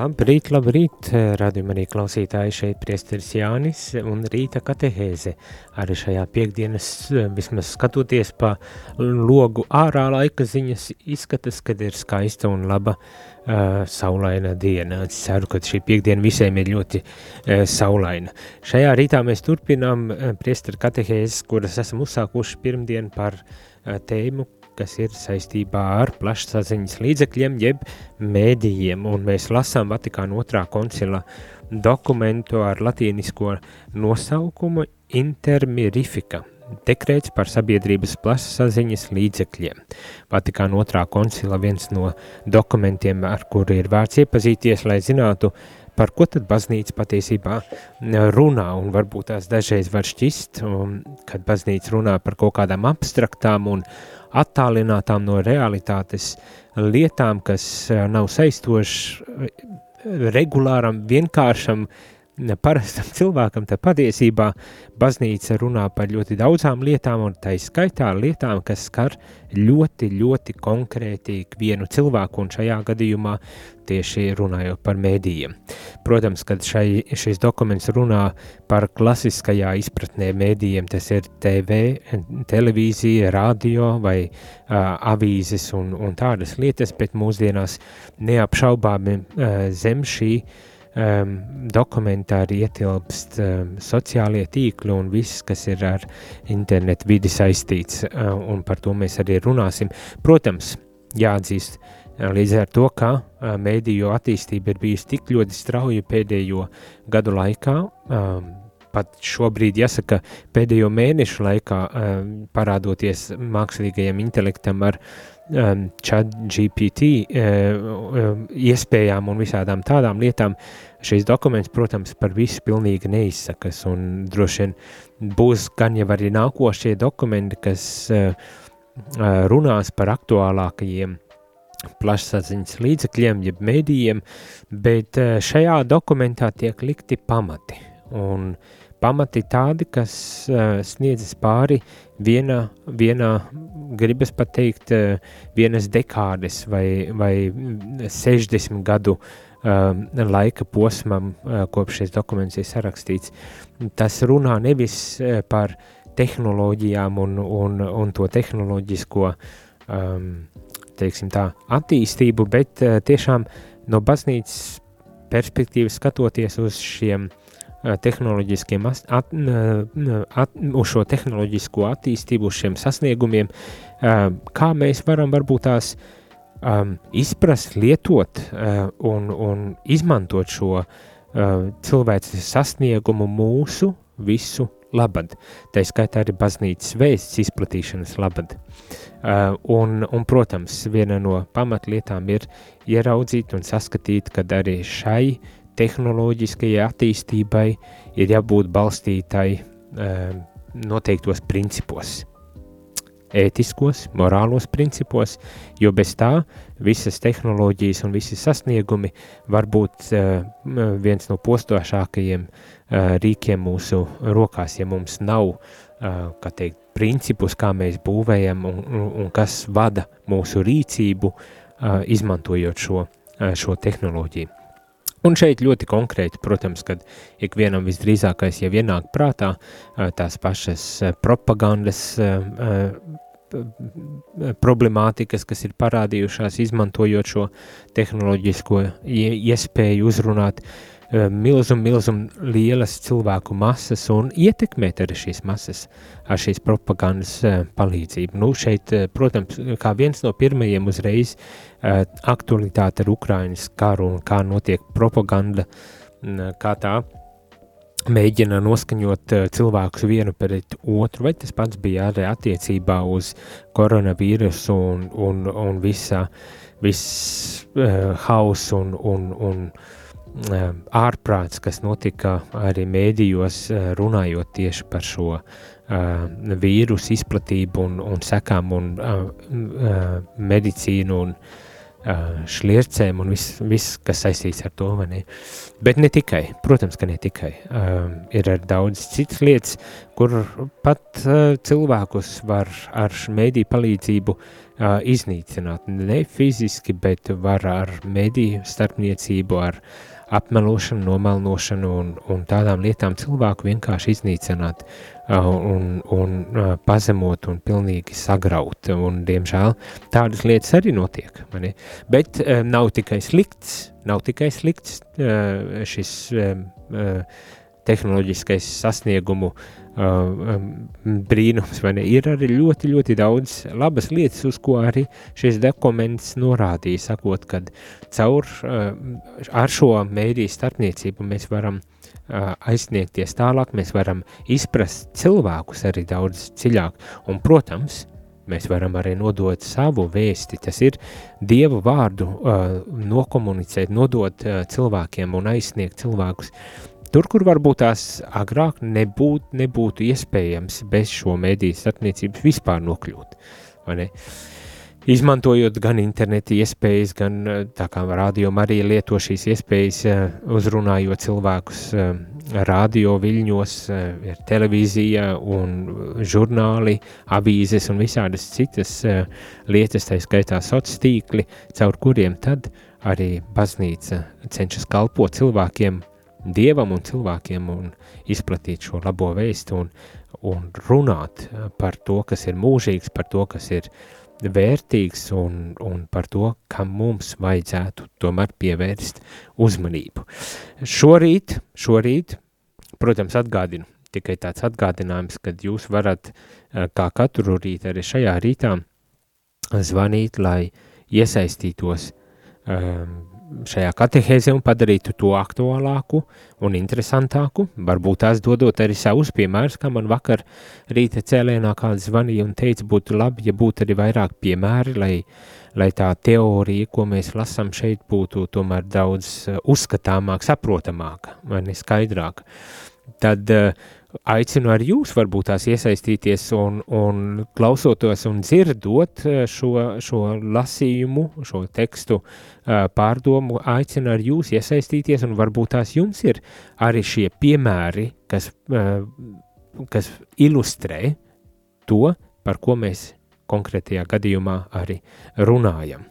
Labrīt, labrīt, radījumā arī klausītāji šeit priesteris Jānis un rīta katehēze. Arī šajā piekdienas, vismaz skatoties pa logu ārā laika ziņas, izskatas, kad ir skaista un laba uh, saulaina diena. Es ceru, ka šī piekdiena visiem ir ļoti uh, saulaina. Šajā rītā mēs turpinām uh, priesteru katehēzes, kuras esam uzsākuši pirmdien par uh, tēmu, kas ir saistībā ar plašsaziņas līdzekļiem, jeb mēdījiem, un mēs lasām Vatikāna otrā koncila dokumentu ar latīnisko nosaukumu Intermirifika, dekrēts par sabiedrības plašsaziņas līdzekļiem. Vatikāna otrā koncila viens no dokumentiem, ar kuru ir vērts iepazīties, lai zinātu, par ko tad baznīca patiesībā runā, un varbūt tās dažreiz var šķist, un, kad baznīca runā par kaut kādām abstraktām un attālinātām no realitātes lietām, kas eh, nav saistošas eh, regulāram, vienkāršam, parastam cilvēkam, tad patiesībā baznīca runā par ļoti daudzām lietām, un tā izskaitā lietām, kas skar ļoti, ļoti konkrēti vienu cilvēku, un šajā gadījumā tieši runājot par mēdījiem. Protams, kad šai, šis dokuments runā par klasiskajā izpratnē mēdījiem, tas ir TV, televīzija, radio vai uh, avīzes un, un tādas lietas, bet mūsdienās neapšaubāmi uh, zem šī um, dokumentā arī ietilpst um, sociālie tīkli un viss, kas ir ar internetu vidi saistīts, uh, un par to mēs arī runāsim. Protams, jāatzīst, uh, Līdz ar to, ka mēdīju attīstība ir bijusi tik ļoti strauja pēdējo gadu laikā, pat šobrīd jāsaka pēdējo mēnešu laikā parādoties mākslīgajam intelektam ar chat GPT iespējām un visādām tādām lietām, šīs dokuments, protams, par visu pilnīgi neizsakas droši vien būs gan jau arī nākošie dokumenti, kas runās par aktuālākajiem plašsaziņas līdzekļiem, jeb mēdījiem, bet eh, šajā dokumentā tiek likti pamati. Un pamati tādi, kas uh, sniedzas pāri viena, vienā, gribas pateikt, uh, vienas dekādes vai, vai 60 gadu uh, laika posmam, kopš šis dokuments ir sarakstīts. Tas runā nevis par tehnoloģijām un, un, un to tehnoloģisko um, teiksim tā, attīstību, bet tiešām no baznīcas perspektīvas skatoties uz šiem uh, tehnoloģiskiem, at, at, at, uz šo tehnoloģisko attīstību, uz šiem sasniegumiem, uh, kā mēs varam varbūt tās um, izprast, lietot uh, un, un izmantot šo uh, cilvēces sasniegumu mūsu visu labad. Tā skaitā arī baznīcas vēsts izplatīšanas labad. Uh, un, un, protams, viena no pamatlietām ir ieraudzīt un saskatīt, ka arī šai tehnoloģiskajai attīstībai ir jābūt balstītai uh, noteiktos principos ētiskos, morālos principos, jo bez tā visas tehnoloģijas un visi sasniegumi var būt uh, viens no postošākajiem uh, rīkiem mūsu rokās, ja mums nav, kā teikt, principus, kā mēs būvējam un, un, kas vada mūsu rīcību, izmantojot šo, šo tehnoloģiju. Un šeit ļoti konkrēti, protams, kad ikvienam visdrīzākais jau ienāk prātā tās pašas propagandas problemātikas, kas ir parādījušās izmantojot šo tehnoloģisko iespēju uzrunāt milzum, milzum lielas cilvēku masas un ietekmēt arī šīs masas ar šīs propagandas palīdzību. Nu, šeit, protams, kā viens no pirmajiem uzreiz aktualitāte ar Ukrainas karu un kā notiek propaganda, kā tā mēģina noskaņot cilvēkus vienu pret otru, vai tas pats bija arī attiecībā uz koronavīrusu un, un, un visā, viss uh, haus un, un, un uh, ārprāts, kas notika arī mēdījos, uh, runājot tieši par šo uh, vīrusu izplatību un, un sekām un uh, uh, medicīnu un šliercēm un viss, vis, kas saistīts ar to. Ne? Bet ne tikai, protams, ka ne tikai. Ir daudz citas lietas, kur pat cilvēkus var ar mēdīju palīdzību iznīcināt. Ne fiziski, bet var ar mēdīju starpniecību, ar apmelošanu, nomelnošanu un, un tādām lietām cilvēku vienkārši iznīcināt un, un pazemot un pilnīgi sagraut. Un, diemžēl tādas lietas arī notiek. Mani? Bet nav tikai slikts, nav tikai slikts šis tehnoloģiskais sasniegumu brīnums, vai ne? Ir arī ļoti, ļoti daudz labas lietas, uz ko arī šis dokuments norādīja, sakot, ka caur ar šo mēdīju starpniecību mēs varam uh, aizsniegties tālāk, mēs varam izprast cilvēkus arī daudz dziļāk. Un, protams, mēs varam arī nodot savu vēsti. Tas ir Dievu vārdu uh, nokomunicēt, nodot uh, cilvēkiem un aizsniegt cilvēkus. Tur, kur varbūt tās agrāk nebūt, nebūtu iespējams bez šo mediju starpniecības vispār nokļūt. Izmantojot gan interneta iespējas, gan eh, tā kā radio arī lieto šīs iespējas, eh, uzrunājot cilvēkus eh, radio viļņos, ir televīzija un žurnāli, avīzes un visādas citas lietas, tā skaitā sociāli tīkli, caur kuriem tad arī baznīca cenšas kalpot cilvēkiem, dievam un cilvēkiem un izplatīt šo labo vēstu un, un runāt par to, kas ir mūžīgs, par to, kas ir vērtīgs un, un par to, kam mums vajadzētu tomēr pievērst uzmanību. Šorīt, šorīt, protams, atgādinu, tikai tāds atgādinājums, kad jūs varat, eh, kā katru rītu, arī šajā rītā zvanīt, lai iesaistītos um, šajā katehēzē un padarītu to aktuālāku un interesantāku, varbūt tās dodot arī savus piemērus, kā man vakar rīta cēlēnā kāds zvanīja un teica, būtu labi, ja būtu arī vairāk piemēri, lai, lai tā teorija, ko mēs lasām šeit, būtu tomēr daudz uh, uzskatāmāk, saprotamāka vai neskaidrāka. Tad uh, aicinu arī jūs varbūt tās iesaistīties un, un klausoties un dzirdot eh, šo, šo lasījumu, šo tekstu eh, pārdomu, aicinu arī jūs iesaistīties un varbūt tās jums ir arī šie piemēri, kas, eh, kas ilustrē to, par ko mēs konkrētajā gadījumā arī runājam.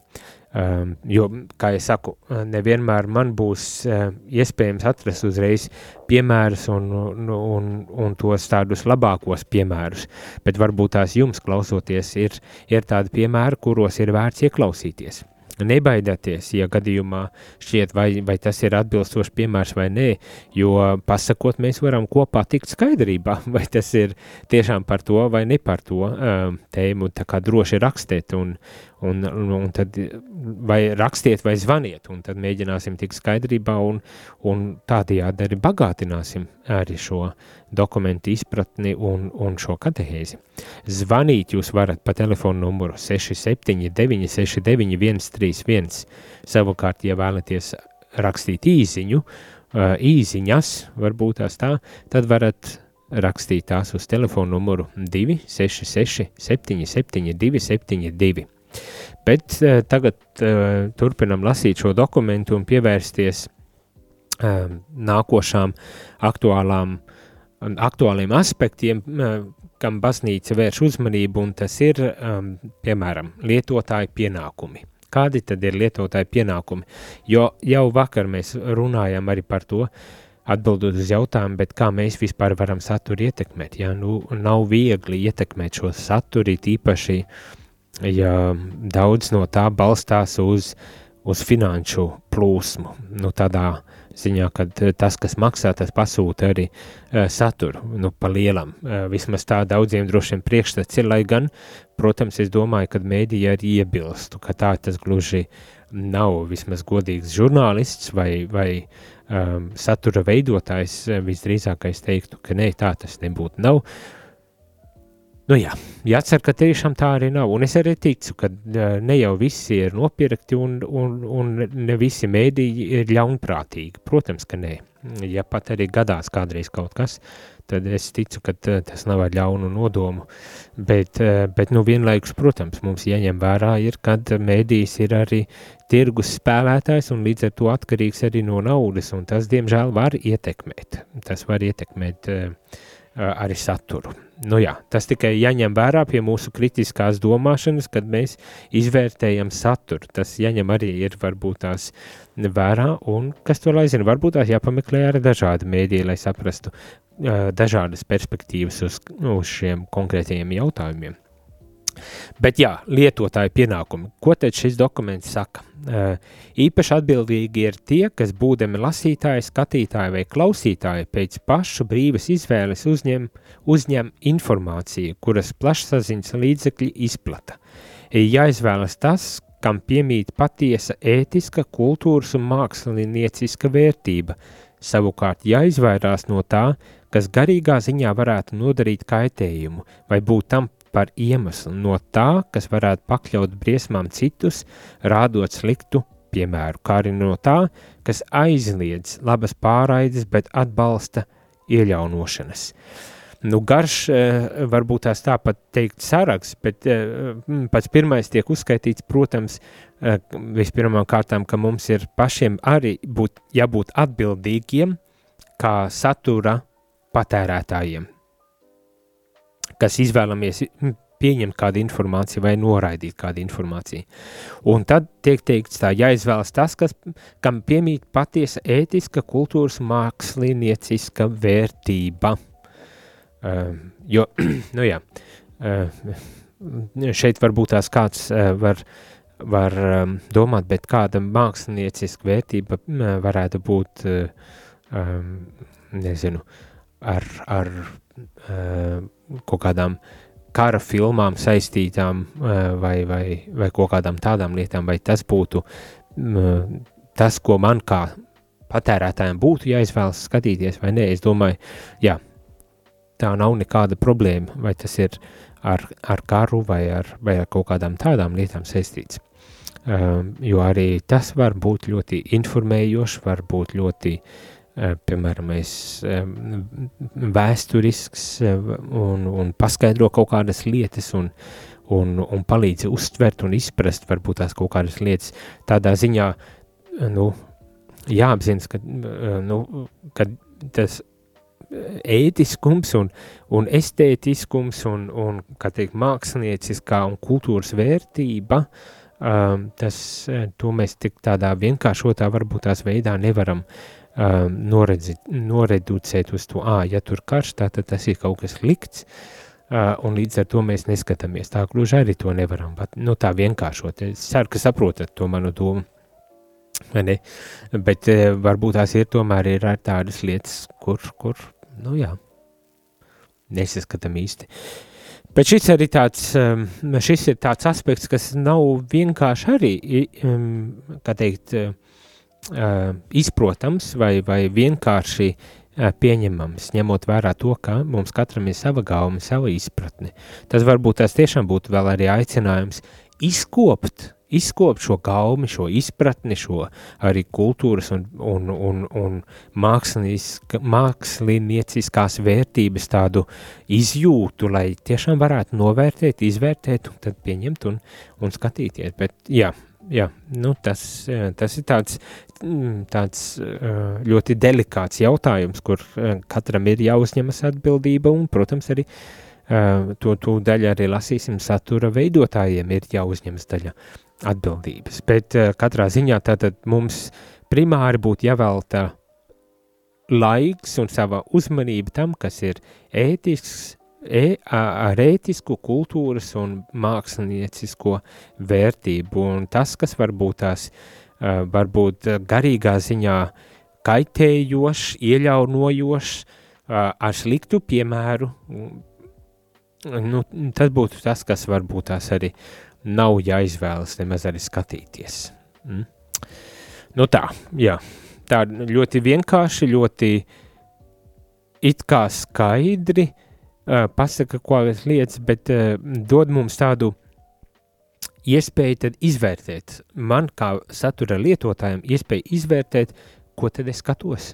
Um, jo, kā jau saku, nevienmēr man būs uh, iespējams atrast uzreiz piemērus un, un, un, un tos tādus labākos piemērus, bet varbūt tās jums klausoties ir, ir tādi piemēri, kuros ir vērts ieklausīties. Nebaidieties, ja gadījumā šķiet, vai, vai tas ir atbilstošs piemērs vai nē, jo pasakot, mēs varam kopā tikt skaidrībā, vai tas ir tiešām par to vai ne par to um, tēmu, tā kā droši rakstēt un, un, un, un tad vai rakstiet vai zvaniet, un tad mēģināsim tikt skaidrībā un, un tādējādi arī bagātināsim arī šo dokumentu izpratni un, un šo katehēzi. Zvanīt jūs varat pa telefonu numuru 679 69 131, savukārt, ja vēlaties rakstīt īziņu, īziņas, varbūt tās tā, tad varat rakstīt tās uz telefonu numuru 266 77 272. Bet uh, tagad uh, turpinam lasīt šo dokumentu un pievērsties uh, nākošām aktuālām, aktuāliem aspektiem, uh, kam baznīca vērš uzmanību, un tas ir, um, piemēram, lietotāju pienākumi. Kādi tad ir lietotāju pienākumi? Jo jau vakar mēs runājām arī par to, atbildot uz jautājumu, kā mēs vispār varam saturu ietekmēt? Ja? Nu, nav viegli ietekmēt šo saturu, īpaši uh, ja daudz no tā balstās uz, uz finanšu plūsmu, nu tādā ziņā, ka tas, kas maksā, tas pasūta arī uh, saturu, nu pa lielam, uh, vismaz tā daudziem droši vien priekšstats ir, lai gan, protams, es domāju, ka mēdīja arī iebilstu, ka tā tas gluži nav vismaz godīgs žurnālists vai, vai um, satura veidotājs, visdrīzākais teiktu, ka nē, tā tas nebūtu. Nav, Nu jā, jācer, ka tiešām tā arī nav, un es arī ticu, ka ne jau visi ir nopirkti un, un, un ne visi mēdīji ir ļaunprātīgi, protams, ka nē, ja pat arī gadās kādreiz kaut kas, tad es ticu, ka tas nav ar ļaunu nodomu, bet, bet nu vienlaikus, protams, mums jāņem vērā ir, kad mēdījis ir arī tirgus spēlētājs un līdz ar to atkarīgs arī no naudas, un tas, diemžēl, var ietekmēt, tas var ietekmēt uh, arī saturu. Nu jā, tas tikai jāņem vērā pie mūsu kritiskās domāšanas, kad mēs izvērtējam saturu. Tas jāņem arī ir varbūt tās vērā, un kas to lai zina, varbūt tās jāpameklē arī dažādi mēdī, lai saprastu uh, dažādas perspektīvas uz, uz šiem konkrētajiem jautājumiem. Bet jā, lietotāju pienākumi. Ko tad šis dokuments saka? Īpaši atbildīgi ir tie, kas būdami lasītāji, skatītāji vai klausītāji pēc pašu brīvas izvēles uzņem, uzņem informāciju, kuras plašsaziņas līdzekļi izplata. Jāizvēlas tas, kam piemīt patiesa ētiska, kultūras un mākslinieciska vērtība, savukārt jāizvairās no tā, kas garīgā ziņā varētu nodarīt kaitējumu vai būt tam par iemeslu no tā, kas varētu pakļaut briesmām citus, rādot sliktu piemēru, kā arī no tā, kas aizliedz labas pārraides, bet atbalsta ieļaunošanas. Nu, garš eh, varbūt tās tāpat teikt saraksts, bet eh, pats pirmais tiek uzskaitīts, protams, eh, vispirmām kārtām, ka mums ir pašiem arī būt, jābūt atbildīgiem kā satura patērētājiem kas izvēlamies pieņemt kādu informāciju vai noraidīt kādu informāciju. Un tad tiek teikts tā, jāizvēlas tas, kas, kam piemīt patiesa ētiska, kultūras, mākslinieciska vērtība. Uh, jo, nu jā, uh, šeit varbūt tās kāds uh, var, var um, domāt, bet kāda mākslinieciska vērtība uh, varētu būt, uh, um, nezinu, ar, ar uh, kaut kādām kara filmām saistītām vai, vai, vai kaut kādām tādām lietām, vai tas būtu tas, ko man kā patērētājiem būtu jāizvēlas skatīties vai nē. Es domāju, jā, tā nav nekāda problēma, vai tas ir ar, ar karu vai ar, vai ar kaut kādām tādām lietām saistīts. Um, jo arī tas var būt ļoti informējoši, var būt ļoti uh, Eh, piemēram, vēsturisks eh, un, un paskaidro kaut kādas lietas un, un, un palīdz uztvert un izprast varbūt tās kaut kādas lietas. Tādā ziņā, nu, jāapzinas, ka, eh, nu, ka tas ētiskums un, un estētiskums un, un kā teikt, mākslinieciskā un kultūras vērtība, um, tas, to mēs tik tādā vienkāršotā varbūt tās veidā nevaram uh, noredzi, noreducēt uz to, ah, ja tur karš, tad tas ir kaut kas likts, uh, un līdz ar to mēs neskatāmies. Tā gluži arī to nevaram, bet nu, tā vienkāršot. Es ceru, ka saprotat to manu domu. Ne? Bet uh, varbūt tās ir tomēr ir tādas lietas, kur, kur nu jā, nesaskatām īsti. Bet šis arī tāds, um, šis ir tāds aspekts, kas nav vienkārši arī, um, kā teikt, uh, izprotams vai, vai vienkārši pieņemams, ņemot vērā to, ka mums katram ir sava gauma, sava izpratne. Tas varbūt tās tiešām būtu vēl arī aicinājums izkopt, izkopt šo gaumi, šo izpratni, šo arī kultūras un, un, un, un mākslinieciskās vērtības tādu izjūtu, lai tiešām varētu novērtēt, izvērtēt un tad pieņemt un, un skatīties. Bet jā, jā, nu tas, tas ir tāds, tāds ļoti delikāts jautājums, kur katram ir jāuzņemas atbildība un, protams, arī to, to daļu arī lasīsim satura veidotājiem ir jāuzņemas daļa atbildības. Bet katrā ziņā tātad mums primāri būtu jāvelta laiks un sava uzmanība tam, kas ir ētisks, e, ar ētisku, kultūras un māksliniecisko vērtību. Un tas, kas varbūt tās varbūt garīgā ziņā kaitējošs, ieļaunojošs, ar sliktu piemēru, nu, tas būtu tas, kas varbūt tās arī nav jāizvēlas nemaz arī skatīties. Mm? Nu tā, jā, tā ļoti vienkārši, ļoti it kā skaidri, uh, uh, pasaka kādas lietas, bet uh, dod mums tādu iespēju tad izvērtēt, man kā satura lietotājiem, iespēju izvērtēt, ko tad es skatos.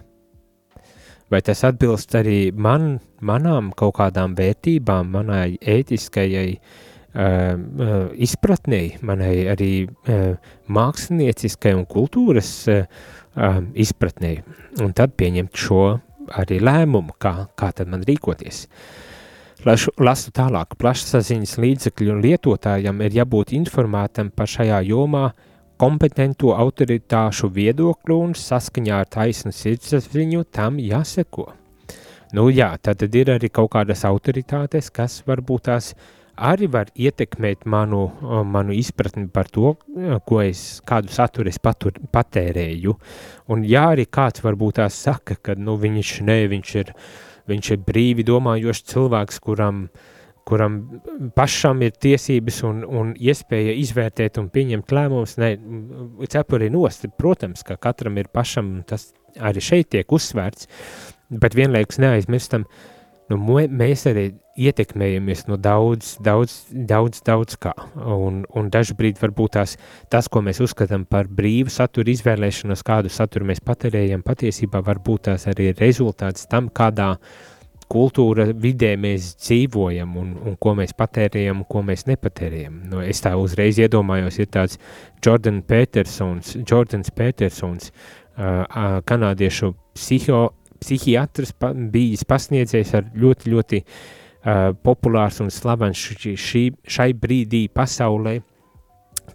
Vai tas atbilst arī man, manām kaut kādām vērtībām, manai ētiskajai uh, uh, izpratnei, manai arī uh, mākslinieciskai un kultūras uh, uh, izpratnei, un tad pieņemt šo arī lēmumu, kā, kā tad man rīkoties. Lašu, lasu tālāk, plašsaziņas līdzekļu lietotājam ir jābūt informētam par šajā jomā kompetento autoritāšu viedokli un saskaņā ar taisnu sirdsapziņu tam jāseko. Nu jā, tad ir arī kaut kādas autoritātes, kas varbūt tās arī var ietekmēt manu, manu izpratni par to, ko es, kādu saturu es patur, patērēju. Un jā, arī kāds varbūt tās saka, ka nu, viņš, ne, viņš, ir, viņš ir brīvi domājošs cilvēks, kuram, kuram pašam ir tiesības un, un iespēja izvērtēt un pieņemt lēmumus. Nē, cepuri nost, protams, ka katram ir pašam, tas arī šeit tiek uzsvērts, bet vienlaikus neaizmirstam, uh, nu, mēs arī ietekmējamies no daudz, daudz, daudz, daudz kā. Un, un dažbrīd varbūt tās, tas, ko mēs uzskatām par brīvu saturu izvēlēšanos, kādu saturu mēs patērējam, patiesībā varbūt tās arī rezultāts tam, kādā kultūra vidē mēs dzīvojam un, un ko mēs patērējam un ko mēs nepatērējam. Nu, es tā uzreiz iedomājos, ir tāds Jordan Petersons, Jordans Petersons, uh, kanādiešu psiho psihiatrs pa, bijis pasniedzējs ar ļoti, ļoti uh, populārs un slavens šī, šī, šai brīdī pasaulē,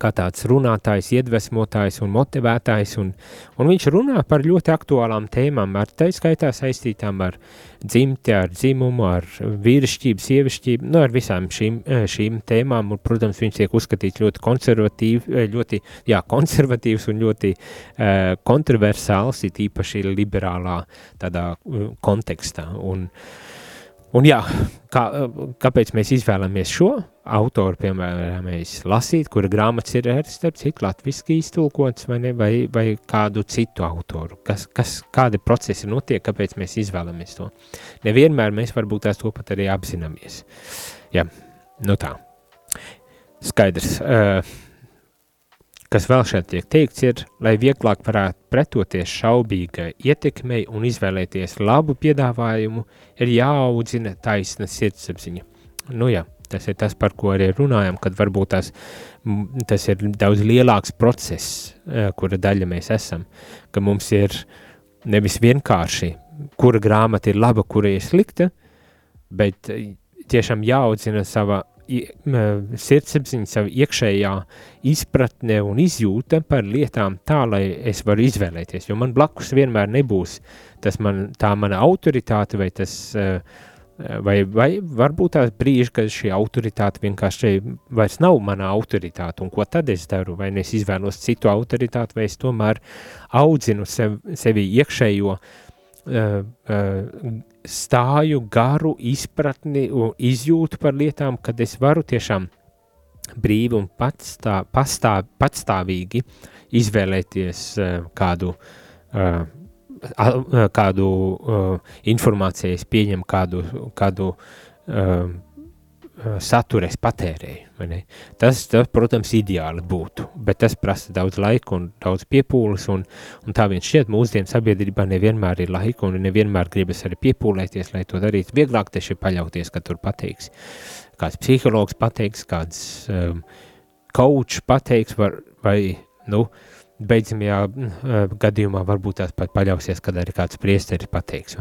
kā tāds runātājs, iedvesmotājs un motivētājs, un, un viņš runā par ļoti aktuālām tēmām, ar tā skaitā saistītām ar dzimti, ar dzimumu, ar vīrišķību, sievišķību, nu, ar visām šīm, šīm tēmām, un, protams, viņš tiek uzskatīts ļoti konservatīvi, ļoti, jā, konservatīvs un ļoti uh, kontroversāls, it īpaši liberālā tādā uh, kontekstā, un uh, Un jā, kā, kāpēc mēs izvēlamies šo autoru, piemēram, lasīt, kura grāmatas ir starp citu latviski iztulkots vai, ne, vai, vai kādu citu autoru, kas, kas, kādi procesi notiek, kāpēc mēs izvēlamies to. Nevienmēr mēs varbūt tās to pat arī apzināmies. Jā, nu tā. Skaidrs. Uh, Kas vēl šeit tiek teikts, ir, lai vieglāk varētu pretoties šaubīgai ietekmei un izvēlēties labu piedāvājumu, ir jāaudzina taisna sirdsapziņa. Nu jā, tas ir tas, par ko arī runājam, kad varbūt tas, tas ir daudz lielāks process, eh, kura daļa mēs esam, ka mums ir nevis vienkārši, kura grāmata ir laba, kura ir slikta, bet eh, tiešām jāaudzina sava sirdsapziņa, sava iekšējā izpratne un izjūta par lietām tā, lai es varu izvēlēties, jo man blakus vienmēr nebūs tas man, tā mana autoritāte vai tas, eh, vai, vai varbūt tās brīži, kad šī autoritāte vienkārši vairs nav mana autoritāte, un ko tad es daru, vai es izvēlos citu autoritāti, vai es tomēr audzinu sev, sevi iekšējo uh, stāju garu izpratni un izjūtu par lietām, kad es varu tiešām brīvi un patstā, pastāv, patstāvīgi izvēlēties uh, kādu, kādu informāciju, es pieņemu kādu, kādu Eh, satura es patērēju. Tas, tas, protams, ideāli būtu, bet tas prasa daudz laika un daudz piepūles, un, un tā viņš šķiet mūsdienu sabiedrībā nevienmēr ir laika, un nevienmēr gribas arī piepūlēties, lai to darītu. Vieglāk ir paļauties, ka tur pateiks. Kāds psihologs pateiks, kāds um, coach pateiks, var, vai, nu, beidzamajā uh, gadījumā varbūt tās pat paļausies, kad arī kāds priesteris pateiks?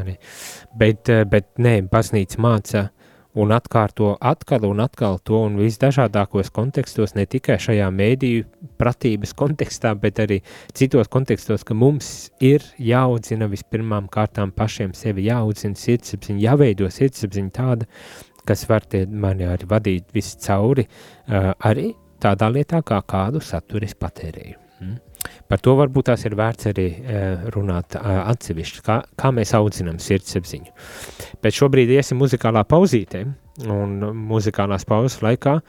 Bet, uh, bet nē, baznīca māca, un atkārto atkal un atkal to un visdažādākos kontekstos, ne tikai šajā mēdīju pratības kontekstā, bet arī citos kontekstos, ka mums ir jāaudzina vispirmām kārtām pašiem sevi, jāaudzina sirdsapziņa, jāveido sirdsapziņa tāda, kas var tie mani arī vadīt visu cauri, uh, arī tādā lietā, kā kādu saturu es patērēju. Mm. Par to varbūt tās ir vērts arī uh, runāt uh, atsevišķi, kā, kā mēs audzinām sirdsapziņu. Bet šobrīd iesim muzikālā pauzītē, un muzikālās pauzes laikā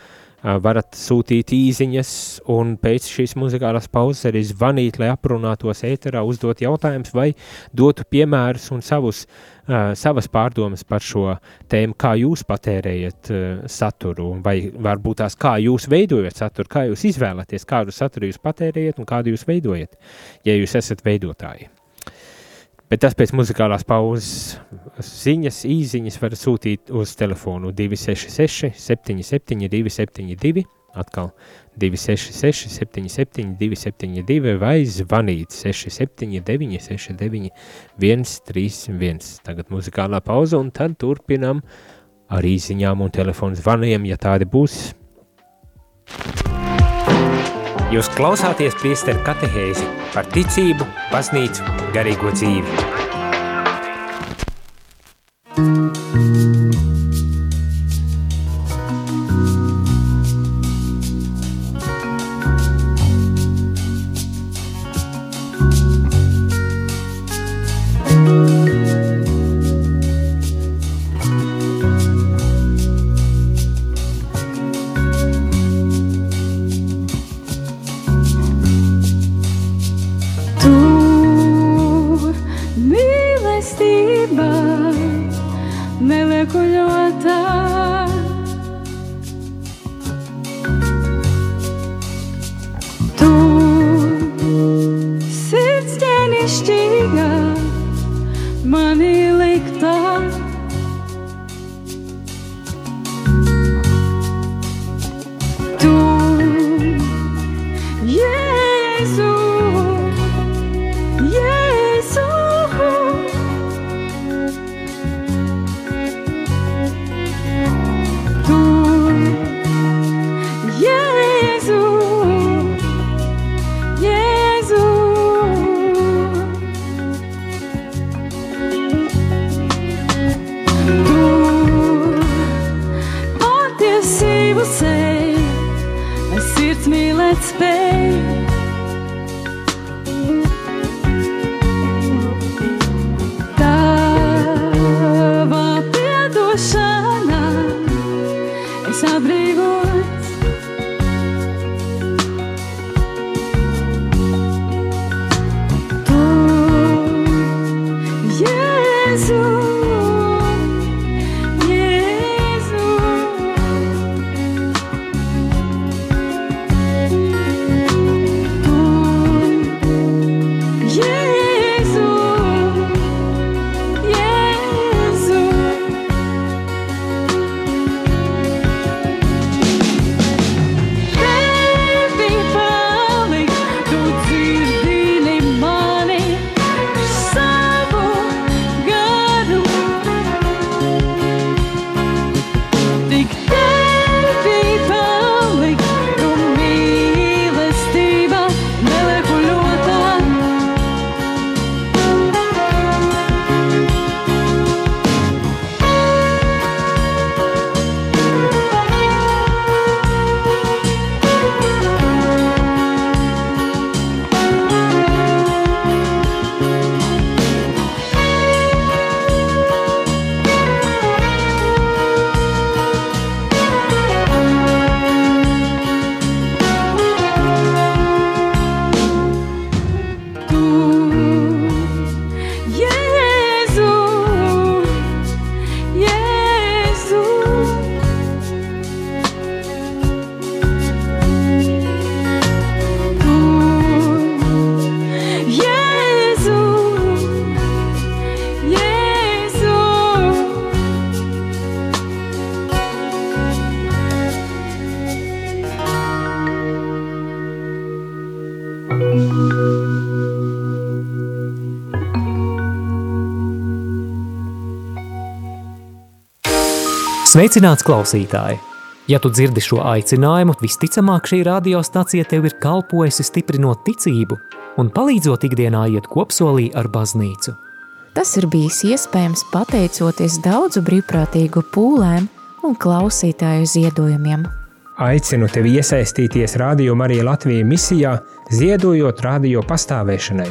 varat sūtīt īziņas un pēc šīs muzikālās pauzes arī zvanīt, lai aprunātos ēterā, uzdot jautājumus vai dotu piemērus un savus, uh, savas pārdomas par šo tēmu, kā jūs patērējat uh, saturu, vai varbūt tās kā jūs veidojat saturu, kā jūs izvēlaties, kādu saturu jūs patērējat un kādu jūs veidojat, ja jūs esat veidotāji. Bet tas pēc muzikālās pauzes ziņas, īziņas var sūtīt uz telefonu 266 77 272, atkal 266 77 272 vai zvanīt 679 69 131. Tagad muzikālā pauze un tad turpinam ar īziņām un telefonu zvaniem, ja tādi būs. Jūs klausāties priesteru katehēzi par ticību, baznīcu, garīgo dzīvi. Sveicināts klausītāji! Ja tu dzirdi šo aicinājumu, visticamāk šī radiostacija tev ir kalpojusi stiprinot ticību un palīdzot ikdienā iet kopsolī ar baznīcu. Tas ir bijis iespējams pateicoties daudzu brīvprātīgu pūlēm un klausītāju ziedojumiem. Aicinu tevi iesaistīties Radio Marija Latvijas misijā, ziedojot radio pastāvēšanai.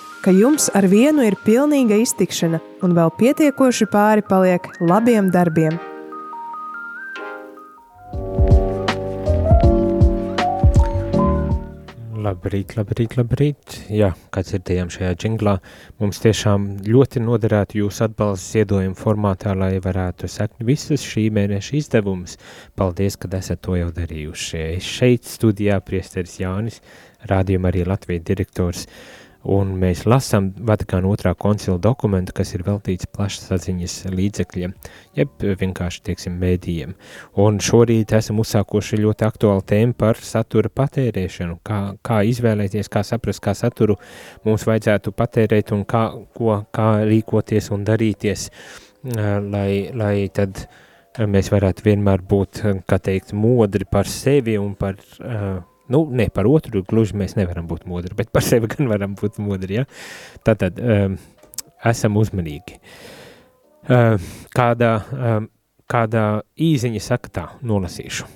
ka jums ar vienu ir pilnīga iztikšana un vēl pietiekoši pāri paliek labiem darbiem. Labrīt, labrīt, labrīt. Jā, kā dzirdējām šajā džinglā, mums tiešām ļoti noderētu jūsu atbalsts ziedojumu formātā, lai varētu sekot visas šī mēneša izdevumus. Paldies, ka esat to jau darījuši. Šeit studijā priesteris Jānis, rādījuma arī Latvijas direktors. Uh, un mēs lasām Vatikāna otrā koncila dokumentu, kas ir veltīts plašsaziņas līdzekļiem, jeb vienkārši, teiksim, mēdījiem. Un šorīt esam uzsākuši ļoti aktuālu tēmu par satura patērēšanu, kā, kā izvēlēties, kā saprast, kā saturu mums vajadzētu patērēt un kā, ko, kā rīkoties un darīties, lai, lai tad mēs varētu vienmēr būt, kā teikt, modri par sevi un par uh, Nu, ne par otru, gluži mēs nevaram būt modri, bet par sevi gan varam būt modri. Ja? Tātad um, esam uzmanīgi. Uh, kādā, um, kādā īziņa saka tā, nolasīšu.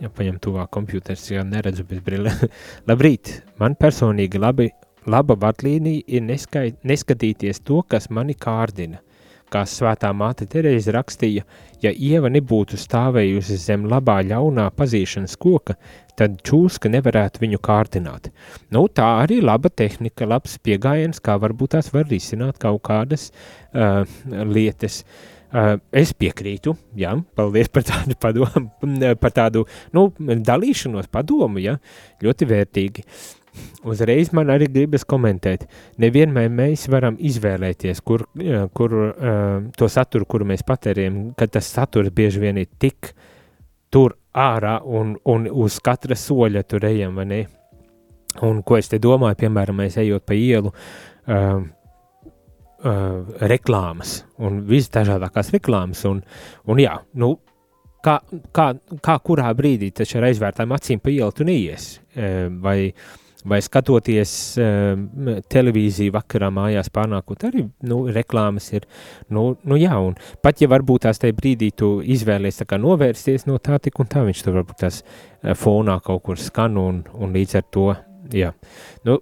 Ja paņem tuvāk kompjuters, ja neredzu bez brille. Labrīt, man personīgi labi, laba vadlīnija ir neskai, neskatīties to, kas mani kārdina kā svētā māte Terēze rakstīja, ja ieva nebūtu stāvējusi zem labā ļaunā pazīšanas koka, tad čūska nevarētu viņu kārdināt. Nu, tā arī laba tehnika, labs piegājiens, kā varbūt tās var risināt kaut kādas uh, lietas. Uh, es piekrītu, jā, paldies par tādu padomu, par tādu, nu, dalīšanos padomu, jā, ļoti vērtīgi. Uh, uzreiz man arī gribas komentēt. Nevienmēr mēs varam izvēlēties, kur, kur to saturu, kuru mēs patērējam, kad tas saturs bieži vien ir tik tur ārā un, un uz katra soļa tur ejam, vai ne? Un ko es te domāju, piemēram, mēs ejot pa ielu, uh, uh, reklāmas un visdažādākās reklāmas, un, un jā, nu, kā, kā, kā kurā brīdī taču ar aizvērtām acīm pa ielu tu neies, vai uh, vai skatoties uh, televīziju vakarā mājās pārnākot, arī nu, reklāmas ir. Nu, nu jā, un pat ja varbūt tās tajā brīdī tu izvēlies tā kā novērsties no tā tik un tā, viņš tur varbūt tās uh, fonā kaut kur skan un, un līdz ar to, jā. Nu,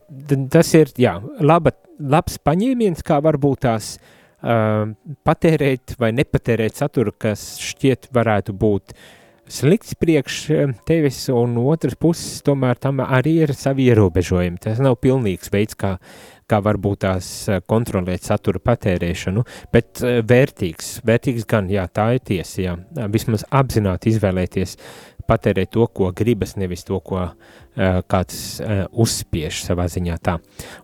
tas ir, jā, laba, labs paņēmiens, kā varbūt tās uh, patērēt vai nepatērēt saturu, kas šķiet varētu būt uh, slikts priekš eh, tevis, un otrs puses tomēr tam arī ir savi ierobežojumi. Tas nav pilnīgs veids, kā, kā varbūt tās eh, kontrolēt satura patērēšanu, bet eh, vērtīgs, vērtīgs gan, jā, tā ir tiesa, jā, vismaz apzināti izvēlēties patērēt to, ko gribas, nevis to, ko kāds uzspiež savā ziņā tā.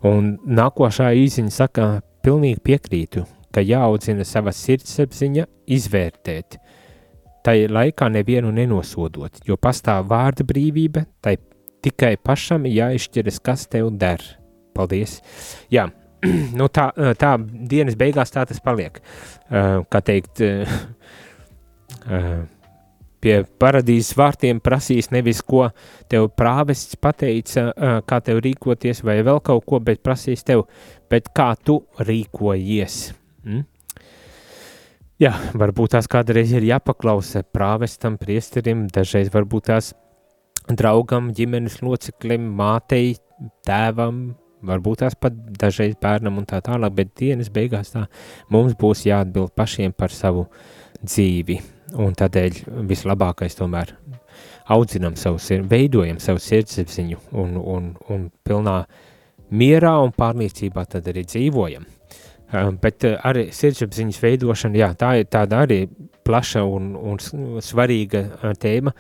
Un nākošā īziņa saka, pilnīgi piekrītu, ka jāaudzina sava sirdsapziņa izvērtēt, tai laikā nevienu nenosodot, jo pastāv vārda brīvība, tai tikai pašam jāizšķiras, kas tev der. Paldies! Jā, nu tā, tā dienas beigās tā tas paliek. Kā teikt, pie paradīzes vārtiem prasīs nevis, ko tev prāvests pateica, kā tev rīkoties vai vēl kaut ko, bet prasīs tev, bet kā tu rīkojies. Mm? Jā, varbūt tās kādreiz ir jāpaklausa prāvestam, priesterim, dažreiz varbūt tās draugam, ģimenes loceklim, mātei, tēvam, varbūt tās pat dažreiz bērnam un tā tālāk, bet dienas beigās tā mums būs jāatbild pašiem par savu dzīvi. Un tādēļ vislabākais tomēr audzinam savu sirdi, veidojam savu sirdsapziņu un, un, un pilnā mierā un pārliecībā tad arī dzīvojam. Um, bet uh, arī sirdsapziņas veidošana, jā, tā ir tāda arī plaša un, un svarīga uh, tēma.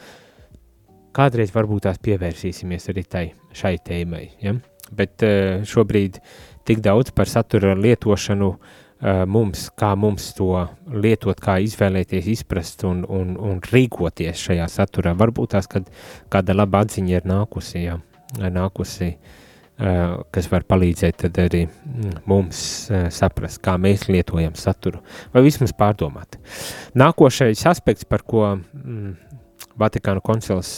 Kādreiz varbūt tās pievērsīsimies arī tai, šai tēmai. Ja? Bet uh, šobrīd tik daudz par satura lietošanu uh, mums, kā mums to lietot, kā izvēlēties, izprast un, un, un rīkoties šajā saturā. Varbūt tās, kāda laba atziņa ir nākusi, jā, nākusi kas var palīdzēt arī mm, mums saprast, kā mēs lietojam saturu, vai vismaz pārdomāt. Nākošais aspekts, par ko mm, Vatikāna koncils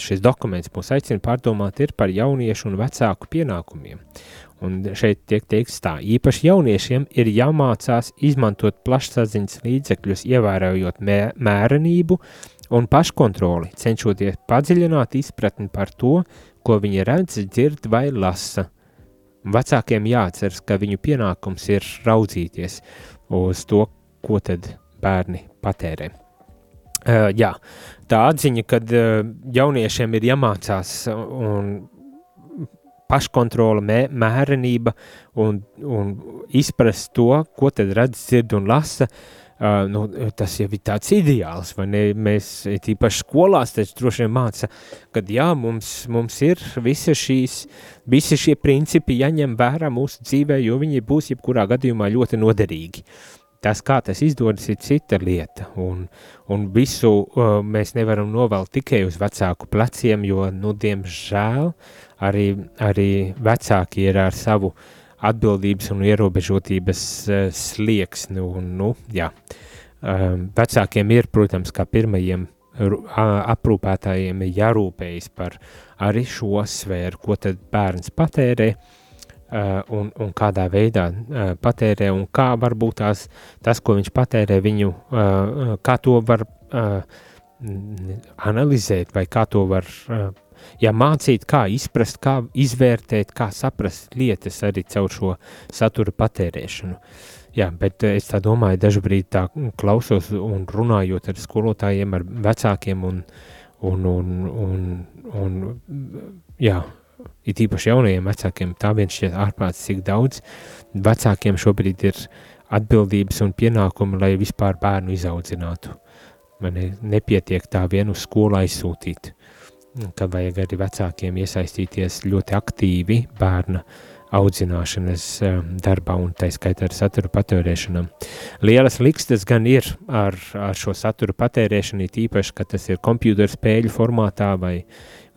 šis dokuments mūs aicina pārdomāt, ir par jauniešu un vecāku pienākumiem. Un šeit tiek teikts tā, īpaši jauniešiem ir jāmācās izmantot plašsaziņas līdzekļus, ievērojot mē, mērenību un paškontroli, cenšoties padziļināt izpratni par to, ko viņi redz, dzird vai lasa. Vecākiem jāatceras, ka viņu pienākums ir raudzīties uz to, ko tad bērni patērē. Uh, jā, tā atziņa, ka uh, jauniešiem ir jāmācās un paškontrola, mē, mērenība un, un izprast to, ko tad redz, dzird un lasa, uh, Uh, nu, tas jau ir tāds ideāls, vai ne? Mēs tīpaši skolās droši vien māca, ka jā, mums, mums ir visi šīs, visi šie principi jāņem vērā mūsu dzīvē, jo viņi būs jebkurā gadījumā ļoti noderīgi. Tas, kā tas izdodas, ir cita lieta, un, un visu uh, mēs nevaram novelt tikai uz vecāku pleciem, jo, nu, diemžēl, arī, arī vecāki ir ar savu uh, atbildības un ierobežotības uh, slieksni. Un, nu, jā. uh, vecākiem ir, protams, kā pirmajiem aprūpētājiem jārūpējas par arī šo sfēru, ko tad bērns patērē uh, un, un kādā veidā uh, patērē un kā varbūt tās, tas, ko viņš patērē, viņu, uh, kā to var uh, analizēt vai kā to var uh, ja mācīt, kā izprast, kā izvērtēt, kā saprast lietas arī caur šo satura patērēšanu. Jā, bet eh, es tā domāju, dažbrīd tā klausos un runājot ar skolotājiem, ar vecākiem un, un, un, un, un jā, it īpaši jaunajiem vecākiem, tā viens šķiet ārprāts, cik daudz vecākiem šobrīd ir atbildības un pienākumi, lai vispār bērnu izaudzinātu. Man nepietiek tā vienu skolu aizsūtīt ka vajag arī vecākiem iesaistīties ļoti aktīvi bērna audzināšanas um, darbā un tā skaitā ar satura patērēšanu. Lielas likstas gan ir ar, ar šo satura patērēšanu, tīpaši, ka tas ir kompjūter spēļu formātā vai,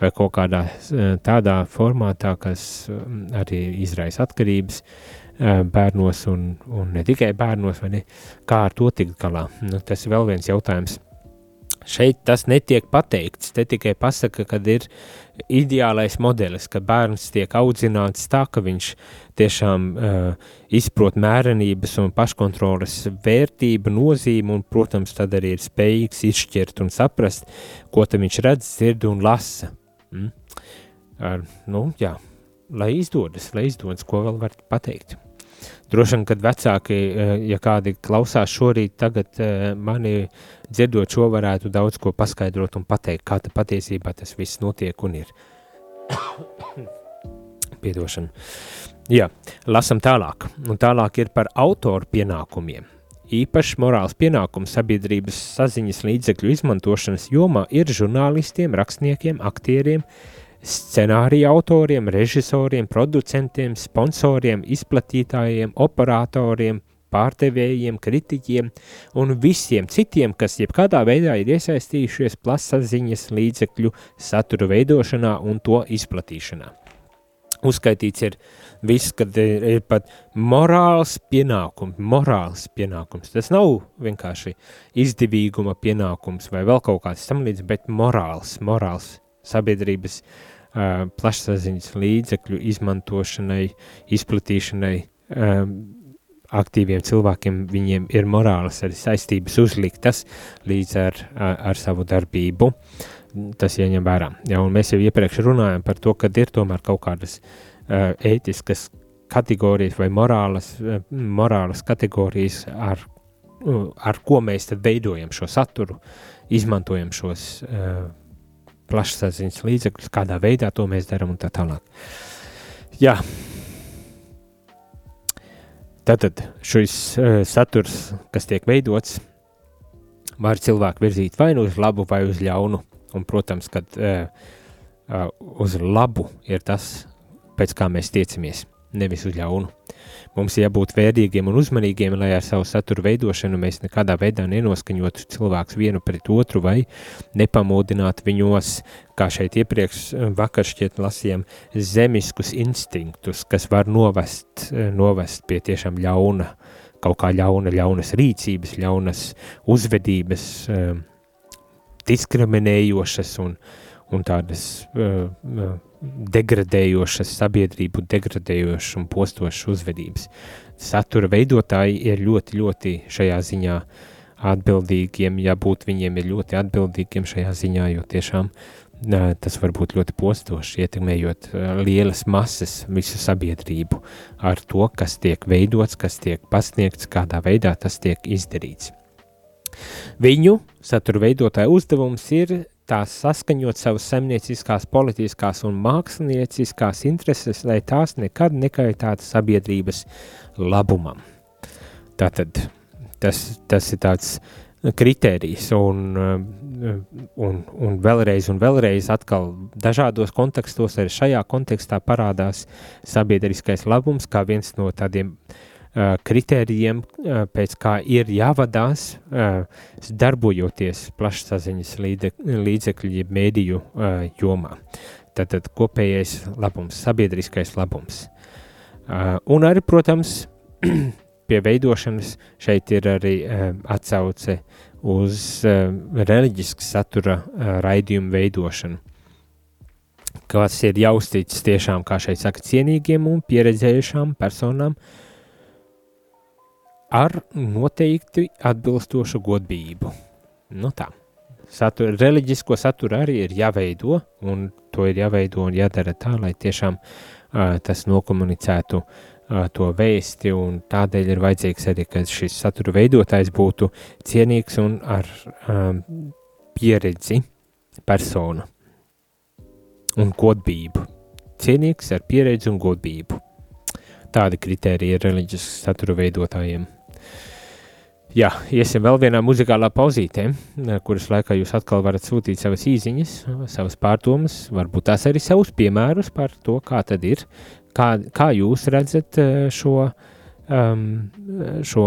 vai kaut kādā uh, tādā formātā, kas um, arī izraisa atkarības uh, bērnos un, un ne tikai bērnos, vai ne, kā ar to tikt galā. Nu, tas ir vēl viens jautājums Šeit tas netiek pateikts. Te tikai pasaka, ka ir ideālais modelis, ka bērns tiek audzināts tā, ka viņš tiešām uh, izprot mērenības un paškontroles vērtību, nozīmi, un, protams, tad arī ir spējīgs izšķirt un saprast, ko tam viņš redz, dzird un lasa. Mm? Ar, nu, jā, lai izdodas, lai izdodas, ko vēl var pateikt. Droši vien, kad vecāki, eh, ja kādi klausās šorīt, tagad eh, mani dzirdot šo, varētu daudz ko paskaidrot un pateikt, kā ta patiesībā tas viss notiek un ir. Piedošana. Jā, lasam tālāk. Un tālāk ir par autoru pienākumiem. Īpašs morāls pienākums sabiedrības saziņas līdzekļu izmantošanas jomā ir žurnālistiem, rakstniekiem, aktieriem, scenārija autoriem, režisoriem, producentiem, sponsoriem, izplatītājiem, operatoriem, pārdevējiem, kritiķiem un visiem citiem, kas jebkādā veidā ir iesaistījušies plasaziņas līdzekļu satura veidošanā un to izplatīšanā. Uzskaitīts ir viss, kad ir, ir pat morāls pienākums, morāls pienākums. Tas nav vienkārši izdevīguma pienākums vai vēl kaut kāds tam līdz, bet morāls, morāls sabiedrības uh, plašsaziņas līdzekļu izmantošanai, izplatīšanai aktīviem cilvēkiem, viņiem ir morālas arī saistības uzliktas līdz ar, ar, savu darbību. Tas jāņem vērā. Ja, mēs jau iepriekš runājam par to, ka ir tomēr kaut kādas ētiskas kategorijas vai morālas, morālas kategorijas, ar, ar ko mēs veidojam šo saturu, izmantojam šos uh, plašsaziņas līdzekļus, kādā veidā to mēs darām un tā tālāk. Jā. Tātad šis uh, saturs, kas tiek veidots, var cilvēku virzīt vai nu uz labu, vai uz ļaunu. Un, protams, ka uh, uh, uz labu ir tas, pēc kā mēs tiecamies, nevis uz ļaunu. Mums jābūt vērtīgiem un uzmanīgiem, lai ar savu saturu veidošanu mēs nekādā veidā nenoskaņotu cilvēkus vienu pret otru vai nepamodinātu viņos, kā šeit iepriekš eh, vakar šķiet lasījām, zemiskus instinktus, kas var novest, eh, novest pie tiešām ļauna, kaut kā ļauna, ļaunas rīcības, ļaunas uzvedības, eh, diskriminējošas un, un tādas degradējošas sabiedrību, degradējošas un postošas uzvedības. Satura veidotāji ir ļoti, ļoti šajā ziņā atbildīgiem, jābūt viņiem ir ļoti atbildīgiem šajā ziņā, jo tiešām tas var būt ļoti postoši, ietekmējot lielas masas visu sabiedrību ar to, kas tiek veidots, kas tiek pasniegts, kādā veidā tas tiek izdarīts. Viņu satura veidotāja uzdevums ir tās saskaņot savas saimnieciskās, politiskās un mākslinieckās intereses, lai tās nekad nekaitātu sabiedrības labumam. Tātad tas, tas ir tāds kritērijs un, un, un vēlreiz un vēlreiz atkal dažādos kontekstos, arī šajā kontekstā parādās sabiedriskais labums kā viens no tādiem uh, kritērijiem, pēc kā ir jāvadās, darbojoties plašsaziņas līdzekļu, jeb mēdīju jomā. Tātad kopējais labums, sabiedriskais labums. Un arī, protams, pie veidošanas šeit ir arī atsauce uz reliģisku satura raidījumu veidošanu kas ir jaustīts tiešām, kā šeit saka, cienīgiem un pieredzējušām personām, uh, ar noteikti atbilstošu godību. Nu tā. Satur, reliģisko saturu arī ir jāveido, un to ir jāveido un jādara tā, lai tiešām uh, tas nokomunicētu uh, to vēsti, un tādēļ ir vajadzīgs arī, ka šis satura veidotājs būtu cienīgs un ar um, pieredzi persona un godbību. Cienīgs ar pieredzi un godbību. Tādi kriteriji ir reliģisku satura veidotājiem. Jā, iesim vēl vienā muzikālā pauzītē, kuras laikā jūs atkal varat sūtīt savas īziņas, savas pārdomas, varbūt tās arī savus piemērus par to, kā tad ir, kā, kā jūs redzat eh, šo, um, šo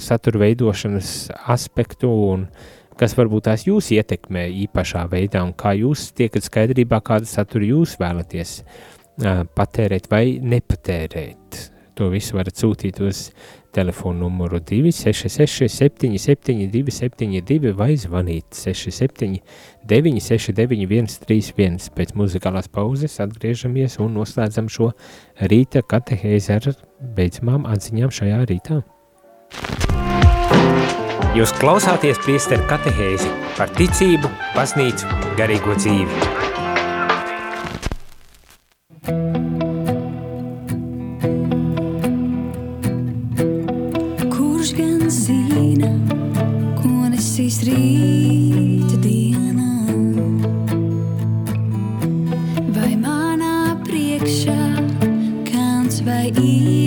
satura veidošanas aspektu un kas varbūt tās jūs ietekmē īpašā veidā un kā jūs tiekat skaidrībā, kādu saturu jūs vēlaties uh, patērēt vai nepatērēt. To visu varat sūtīt uz telefonu numuru 266 77 272 vai zvanīt 67 969 131. Pēc muzikālās pauzes atgriežamies un noslēdzam šo rīta katehēzi ar beidzamām atziņām šajā rītā. Jūs klausāties priesteru katehēzi par ticību, baznīcu, garīgo dzīvi. Never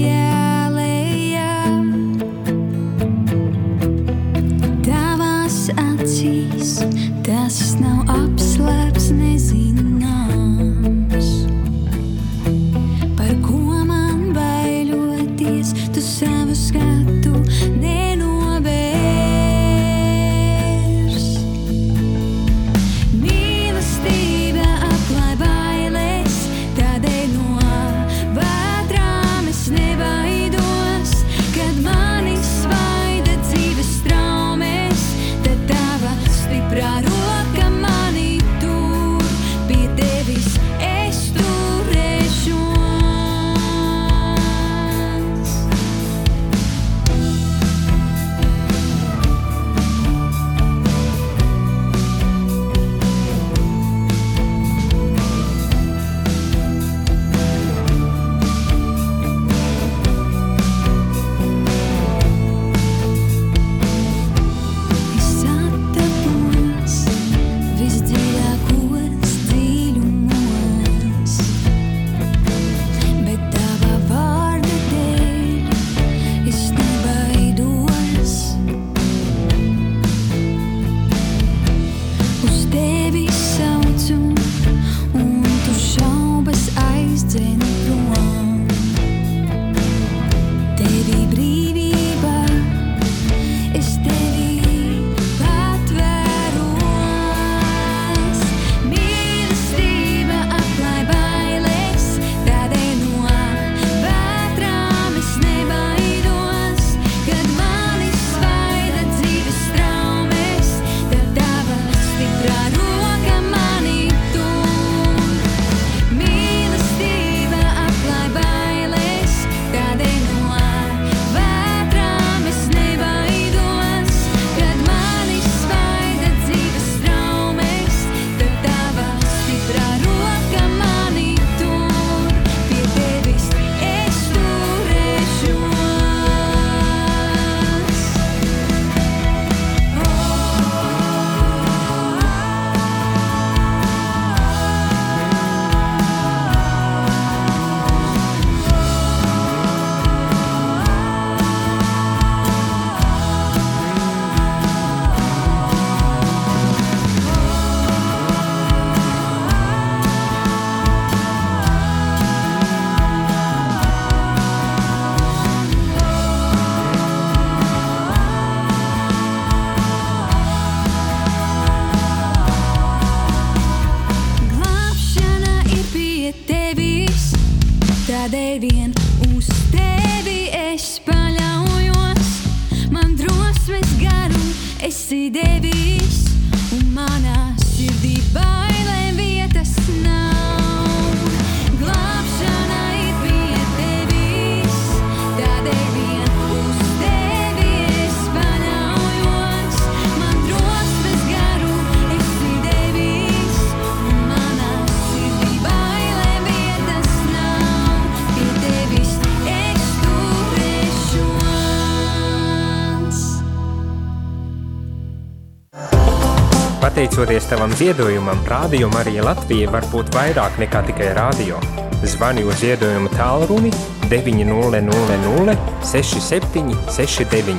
Pateicoties tavam ziedojumam, Rādio Marija Latvija var būt vairāk nekā tikai rādio. Zvani uz ziedojumu tālruni 900 67 69.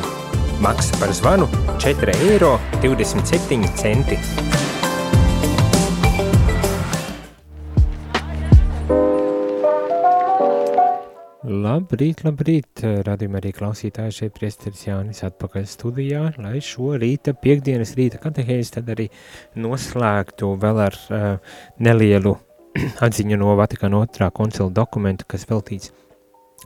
Maksa par zvanu 4,27 eiro. Labrīt, labrīt, radījumā arī klausītāji šeit priesteris Jānis atpakaļ studijā, lai šo rīta, piekdienas rīta katehēzi tad arī noslēgtu vēl ar uh, nelielu atziņu no Vatikāna otrā koncila dokumentu, kas veltīts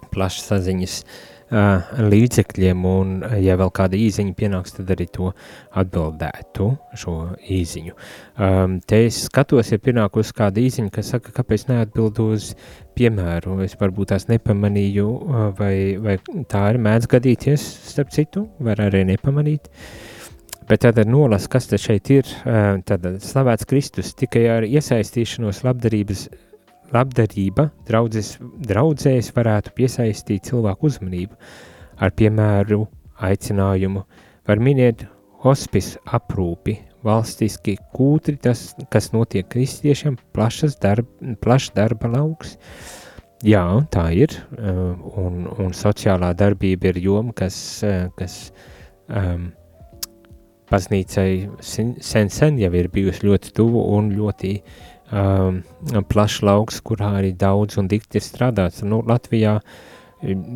plašas saziņas uh, līdzekļiem, un ja vēl kāda īziņa pienāks, tad arī to atbildētu šo īziņu. Um, te es skatos, ja pienākus kāda īziņa, kas saka, kāpēc neatbild uz piemēru, es varbūt tās nepamanīju, vai, vai tā arī mēdz gadīties, starp citu, var arī nepamanīt. Bet tad nolas, kas te šeit ir, tad slavēts Kristus tikai ar iesaistīšanos labdarības labdarība draudzes, draudzēs varētu piesaistīt cilvēku uzmanību ar piemēru aicinājumu. Var minēt hospice aprūpi, valstiski kūtri, tas, kas notiek kristiešiem, plašas darba, plašs darba lauks. Jā, tā ir, uh, un, un sociālā darbība ir joma, kas, uh, kas um, baznīcai sen, sen, jau ir bijusi ļoti tuvu un ļoti um, plašs lauks, kurā arī daudz un dikti ir strādāts. Nu, Latvijā,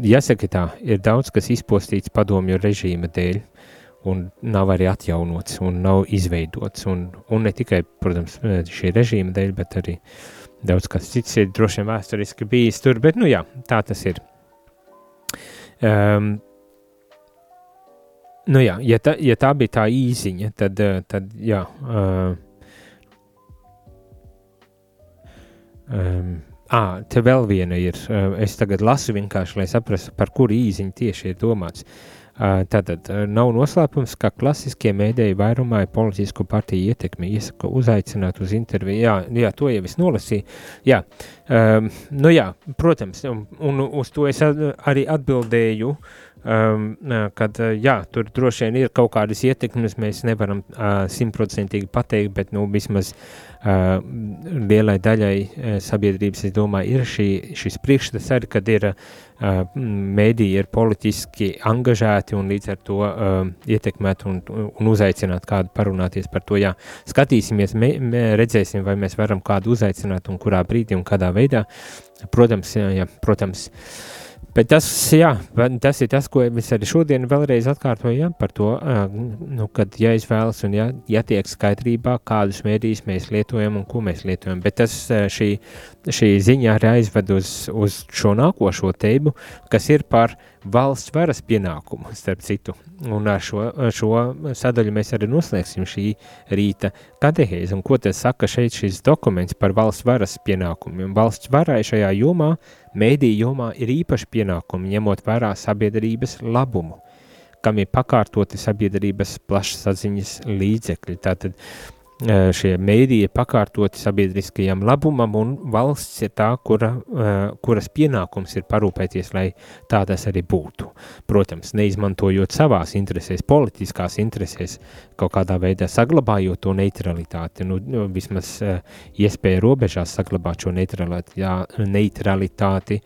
jāsaka tā, ir daudz, kas izpostīts padomju režīma dēļ, un nav arī atjaunots, un nav izveidots, un, un ne tikai, protams, šī režīma dēļ, bet arī daudz kas cits ir droši vien vēsturiski bijis tur, bet, nu jā, tā tas ir. Um, Nu jā, ja tā, ja tā bija tā īsiņa, tad, tad jā, uh, Um, à, te vēl viena ir. Uh, es tagad lasu vienkārši, lai saprastu, par kuru īziņu tieši ir domāts. Tātad nav noslēpums, ka klasiskie mēdēji vairumā ir politisko partiju ietekmi. Iesaka uzaicināt uz interviju. Jā, jā to jau es nolasīju. Jā, um, nu jā, protams, un, un uz to es arī atbildēju um, kad jā, tur droši vien ir kaut kādas ietekmes, mēs nevaram simtprocentīgi uh, pateikt, bet nu, vismaz uh, lielai daļai sabiedrības, es domāju, ir šī, šis priekšstats arī, kad ir mēdīji ir politiski angažēti un līdz ar to uh, ietekmēt un, un uzaicināt kādu parunāties par to. Jā, skatīsimies, mē, mē, redzēsim, vai mēs varam kādu uzaicināt un kurā brīdī un kādā veidā. Protams, jā, jā, protams. Uh, Bet tas, jā, tas ir tas, ko es arī šodien vēlreiz atkārtoju ja, par to, nu, kad jāizvēlas un jā, jātiek skaidrībā, kādus mēdījus mēs lietojam un ko mēs lietojam. Bet tas šī, šī ziņa arī aizved uz, uz šo nākošo teibu, kas ir par valsts varas pienākumu, starp citu. Un šo, šo sadaļu mēs arī noslēgsim šī rīta katehēzi. Un ko tas saka šeit šis dokuments par valsts varas pienākumiem? Valsts varai šajā jomā Mēdīju jomā ir īpaši pienākumi ņemot vērā sabiedrības labumu, kam ir pakārtoti sabiedrības plašsaziņas līdzekļi. Tātad šie mēdīji pakārtoti sabiedriskajam labumam, un valsts ir tā, kura, kuras pienākums ir parūpēties, lai tā tas arī būtu. Protams, neizmantojot savās interesēs, politiskās interesēs, kaut kādā veidā saglabājot to neutralitāti, nu, nu vismaz iespēja robežās saglabāt šo neutralitāti,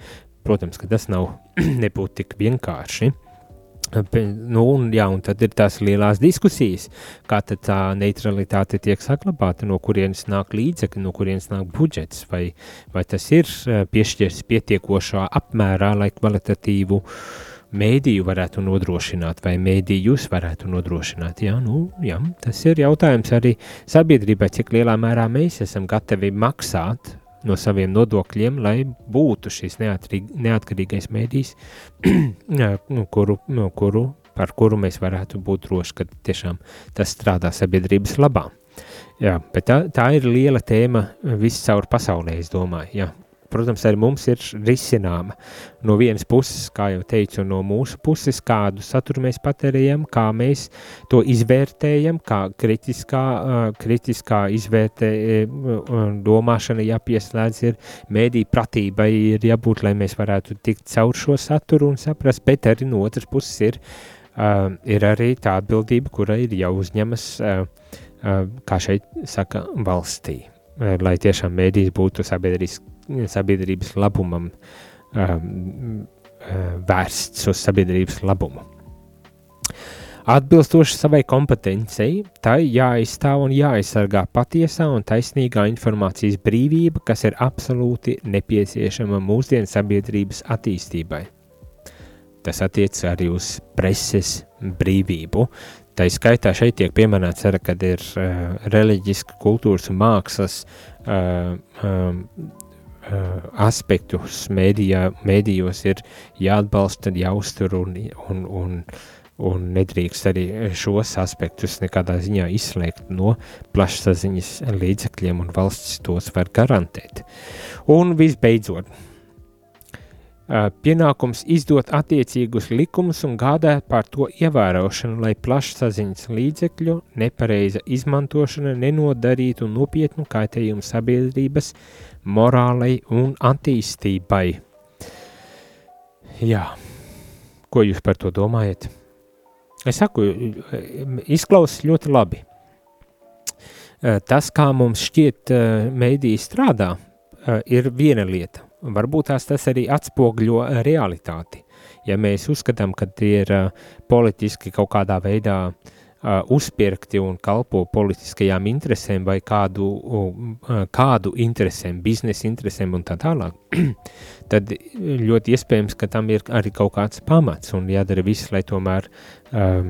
protams, ka tas nav nebūtu tik vienkārši. Nu, un, jā, un tad ir tās lielās diskusijas, kā tā neutralitāte tiek saglabāta, no kurienes nāk līdzekļi, no kurienes nāk budžets, vai, vai tas ir eh, piešķirts pietiekošā apmērā, lai kvalitatīvu mēdīju varētu nodrošināt, vai mēdījus varētu nodrošināt. Jā, nu, jā, tas ir jautājums arī sabiedrībai, cik lielā mērā mēs esam gatavi maksāt no saviem nodokļiem, lai būtu šis neatkarīgais mēdījis, nu, kuru, no kuru, par kuru mēs varētu būt droši, ka tiešām tas strādā sabiedrības labā. Jā, bet tā, tā ir liela tēma viscaur pasaulē, es domāju. Jā, protams, arī mums ir risināma. No vienas puses, kā jau teicu, no mūsu puses, kādu saturu mēs patērējam, kā mēs to izvērtējam, kā kritiskā, kritiskā izvērtē, domāšana jāpieslēdz ir mēdī pratībai ir jābūt, lai mēs varētu tikt caur šo saturu un saprast, bet arī no otras puses ir, ir arī tā atbildība, kura ir jāuzņemas, kā šeit saka, valstī lai tiešām mēdīs būtu sabiedriski sabiedrības labumam um, uh, vērsts uz sabiedrības labumu. Atbilstoši savai kompetencijai, tai jāizstāv un jāaizsargā patiesā un taisnīgā informācijas brīvība, kas ir absolūti nepieciešama mūsdienu sabiedrības attīstībai. Tas attiecas arī uz preses brīvību. Tā skaitā šeit tiek pieminēts, arī, kad ir uh, reliģiska kultūras un mākslas uh, Uh, aspektus mēdījā, mēdījos ir jāatbalsta, jāuztur un, un, un, un nedrīkst arī šos aspektus nekādā ziņā izslēgt no plašsaziņas līdzekļiem, un valsts tos var garantēt. Un visbeidzot, uh, pienākums izdot attiecīgus likumus un gādāt par to ievērošanu, lai plašsaziņas līdzekļu nepareiza izmantošana nenodarītu nopietnu kaitējumu sabiedrības morālei un attīstībai. Jā, ko jūs par to domājat? Es saku, izklausās ļoti labi. Tas, kā mums šķiet, mēdīja strādā, ir viena lieta. Varbūt tās tas arī atspogļo realitāti. Ja mēs uzskatām, ka tie ir politiski kaut kādā veidā uh, uh, uzpirkti un kalpo politiskajām interesēm vai kādu, uh, kādu interesēm, biznesa interesēm un tā tālāk, tad ļoti iespējams, ka tam ir arī kaut kāds pamats un jādara viss, lai tomēr uh,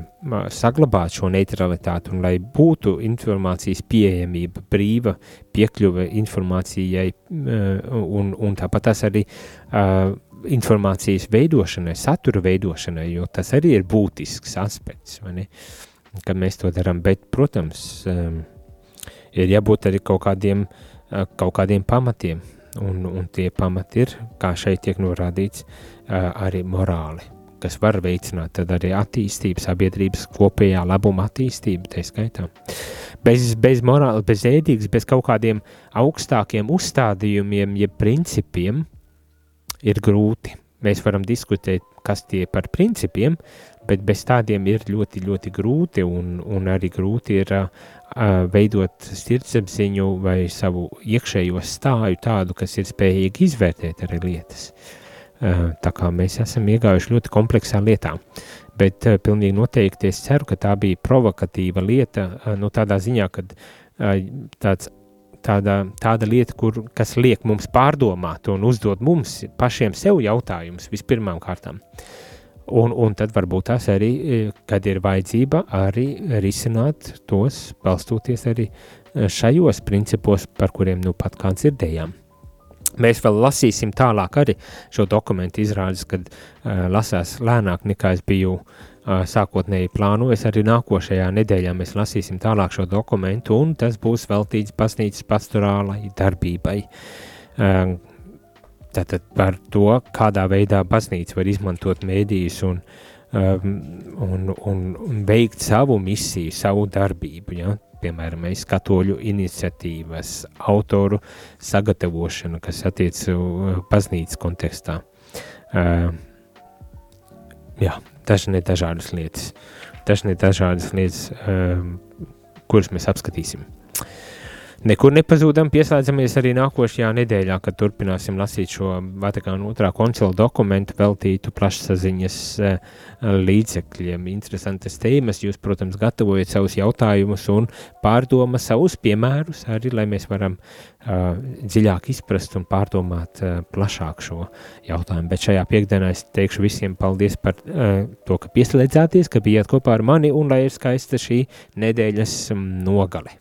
saglabātu šo neutralitāti un lai būtu informācijas pieejamība, brīva piekļuve informācijai uh, un, un tāpat tas arī uh, informācijas veidošanai, satura veidošanai, jo tas arī ir būtisks aspekts, vai ne? Uh, kad mēs to darām. Bet, protams, um, ir jābūt arī kaut kādiem, uh, kaut kādiem pamatiem, un, un tie pamati ir, kā šeit tiek norādīts, uh, arī morāli, kas var veicināt arī attīstību, sabiedrības kopējā labuma attīstību, tā skaitā. Bez, bez morāla, bez ēdīgas, bez kaut kādiem augstākiem uzstādījumiem, jeb principiem, ir grūti. Mēs varam diskutēt, kas tie par principiem, bet bez tādiem ir ļoti, ļoti grūti, un, un arī grūti ir uh, veidot sirdsapziņu vai savu iekšējo stāju tādu, kas ir spējīgi izvērtēt arī lietas. Uh, tā kā mēs esam iegājuši ļoti kompleksā lietā, bet uh, pilnīgi noteikti es ceru, ka tā bija provokatīva lieta, uh, nu tādā ziņā, kad tāds tāda, tāda lieta, kur, kas liek mums pārdomāt un uzdot mums pašiem sev jautājumus vispirmām kārtām. Uh, Un, un tad varbūt tās arī, e, kad ir vajadzība, arī risināt tos, balstoties arī e, šajos principos, par kuriem nu pat kā dzirdējām. Mēs vēl lasīsim tālāk arī šo dokumentu izrādes, kad uh, lasās lēnāk nekā es biju uh, sākotnēji plānojis. Arī nākošajā nedēļā mēs lasīsim tālāk šo dokumentu, un tas būs veltīts baznīcas pastorālai darbībai. Uh, Tātad par to, kādā veidā baznīca var izmantot mēdījus un, um, un, un, un veikt savu misiju, savu darbību. Ja? Piemēram, mēs katoļu iniciatīvas, autoru sagatavošanu, kas attiec uz baznīcas kontekstā. Uh, jā, dažne dažādas lietas, dažne dažādas lietas, uh, kuras mēs apskatīsim. Nekur nepazūdam, pieslēdzamies arī nākošajā nedēļā, kad turpināsim lasīt šo Vatikāna otrā koncila dokumentu veltītu plašsaziņas uh, līdzekļiem. Interesantas tēmas, jūs, protams, gatavojat savus jautājumus un pārdoma savus piemērus arī, lai mēs varam uh, dziļāk izprast un pārdomāt uh, plašāk šo jautājumu. Bet šajā piekdienā es teikšu visiem paldies par uh, to, ka pieslēdzāties, ka bijāt kopā ar mani un lai ir skaista šī nedēļas um, nogale.